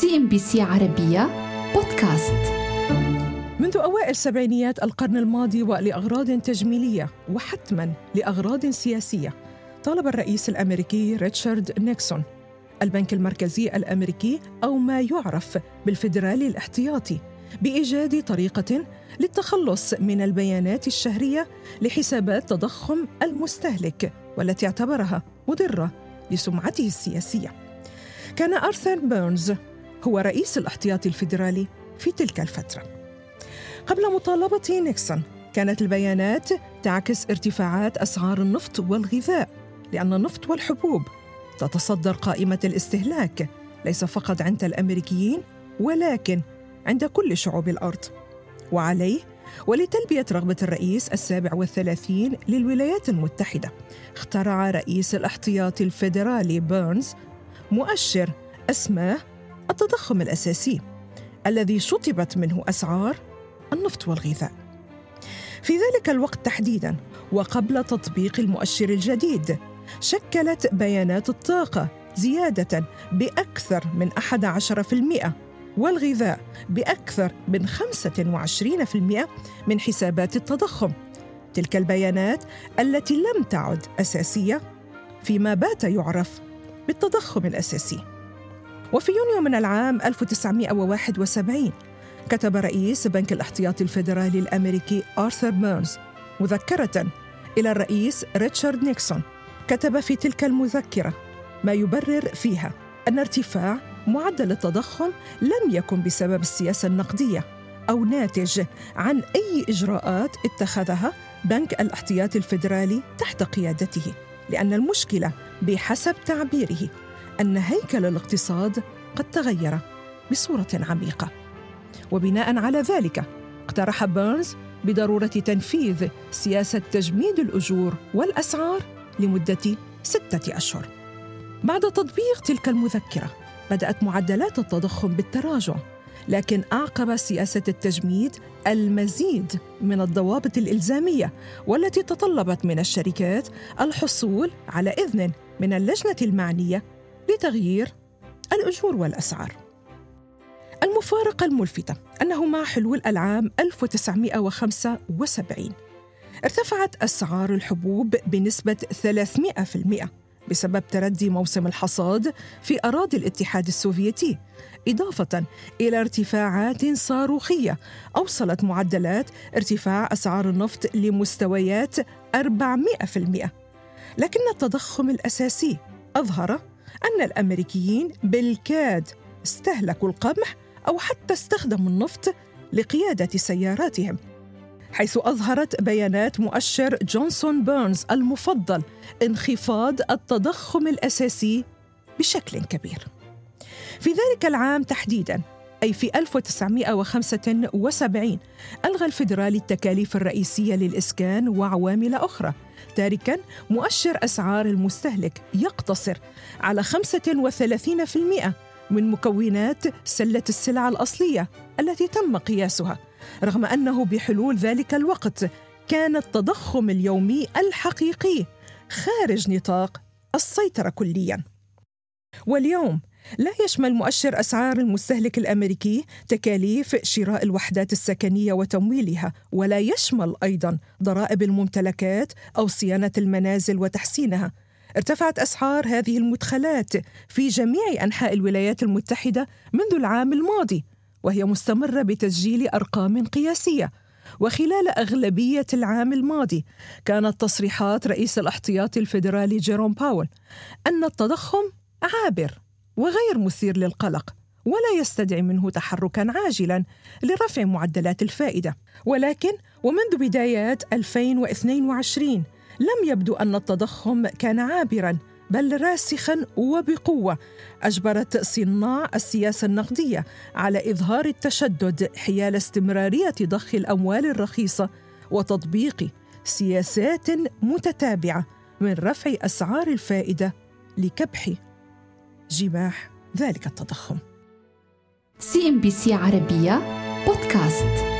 CNBC عربية بودكاست. منذ أوائل السبعينيات القرن الماضي ولأغراض تجميلية وحتما لأغراض سياسية طالب الرئيس الأمريكي ريتشارد نيكسون. البنك المركزي الأمريكي أو ما يعرف بالفيدرالي الاحتياطي بإيجاد طريقة للتخلص من البيانات الشهرية لحسابات تضخم المستهلك والتي اعتبرها مضرة لسمعته السياسية. كان آرثر بيرنز هو رئيس الاحتياطي الفيدرالي في تلك الفترة. قبل مطالبة نيكسون كانت البيانات تعكس ارتفاعات أسعار النفط والغذاء لأن النفط والحبوب تتصدر قائمة الاستهلاك ليس فقط عند الأمريكيين ولكن عند كل شعوب الأرض. وعليه ولتلبية رغبة الرئيس السابع والثلاثين للولايات المتحدة اخترع رئيس الاحتياطي الفيدرالي بيرنز مؤشر أسماه التضخم الأساسي الذي شطبت منه أسعار النفط والغذاء. في ذلك الوقت تحديدا وقبل تطبيق المؤشر الجديد شكلت بيانات الطاقة زيادة بأكثر من 11% والغذاء بأكثر من 25% من حسابات التضخم. تلك البيانات التي لم تعد أساسية فيما بات يعرف بالتضخم الأساسي. وفي يونيو من العام 1971 كتب رئيس بنك الاحتياطي الفيدرالي الأمريكي آرثر بيرنز مذكرة إلى الرئيس ريتشارد نيكسون. كتب في تلك المذكرة ما يبرر فيها أن ارتفاع معدل التضخم لم يكن بسبب السياسة النقدية أو ناتج عن أي إجراءات اتخذها بنك الاحتياطي الفيدرالي تحت قيادته لأن المشكلة بحسب تعبيره أن هيكل الاقتصاد قد تغير بصورة عميقة. وبناء على ذلك اقترح بيرنز بضرورة تنفيذ سياسة تجميد الأجور والأسعار لمدة ستة أشهر. بعد تطبيق تلك المذكرة بدأت معدلات التضخم بالتراجع لكن أعقب سياسة التجميد المزيد من الضوابط الإلزامية والتي تطلبت من الشركات الحصول على إذن من اللجنة المعنية لتغيير الأجور والأسعار. المفارقة الملفتة أنه مع حلول العام 1975 ارتفعت أسعار الحبوب بنسبة 300% بسبب تردي موسم الحصاد في أراضي الاتحاد السوفيتي إضافة إلى ارتفاعات صاروخية. أوصلت معدلات ارتفاع أسعار النفط لمستويات 400% لكن التضخم الأساسي أظهر أن الأمريكيين بالكاد استهلكوا القمح أو حتى استخدموا النفط لقيادة سياراتهم حيث أظهرت بيانات مؤشر جونسون بيرنز المفضل انخفاض التضخم الأساسي بشكل كبير. في ذلك العام تحديداً أي في 1975 ألغى الفيدرالي التكاليف الرئيسية للإسكان وعوامل أخرى. تاركا مؤشر أسعار المستهلك يقتصر على 35% من مكونات سلة السلع الأصلية التي تم قياسها رغم أنه بحلول ذلك الوقت كان التضخم اليومي الحقيقي خارج نطاق السيطرة كلياً. واليوم لا يشمل مؤشر أسعار المستهلك الأمريكي تكاليف شراء الوحدات السكنية وتمويلها ولا يشمل أيضا ضرائب الممتلكات أو صيانة المنازل وتحسينها. ارتفعت أسعار هذه المدخلات في جميع أنحاء الولايات المتحدة منذ العام الماضي وهي مستمرة بتسجيل أرقام قياسية. وخلال أغلبية العام الماضي كانت تصريحات رئيس الاحتياطي الفيدرالي جيروم باول أن التضخم عابر. وغير مثير للقلق ولا يستدعي منه تحركا عاجلا لرفع معدلات الفائدة. ولكن ومنذ بدايات 2022 لم يبدو أن التضخم كان عابرا بل راسخا وبقوة أجبرت صناع السياسة النقدية على إظهار التشدد حيال استمرارية ضخ الأموال الرخيصة وتطبيق سياسات متتابعة من رفع أسعار الفائدة لكبح جماح. ذلك التضخم. CNBC عربية بودكاست.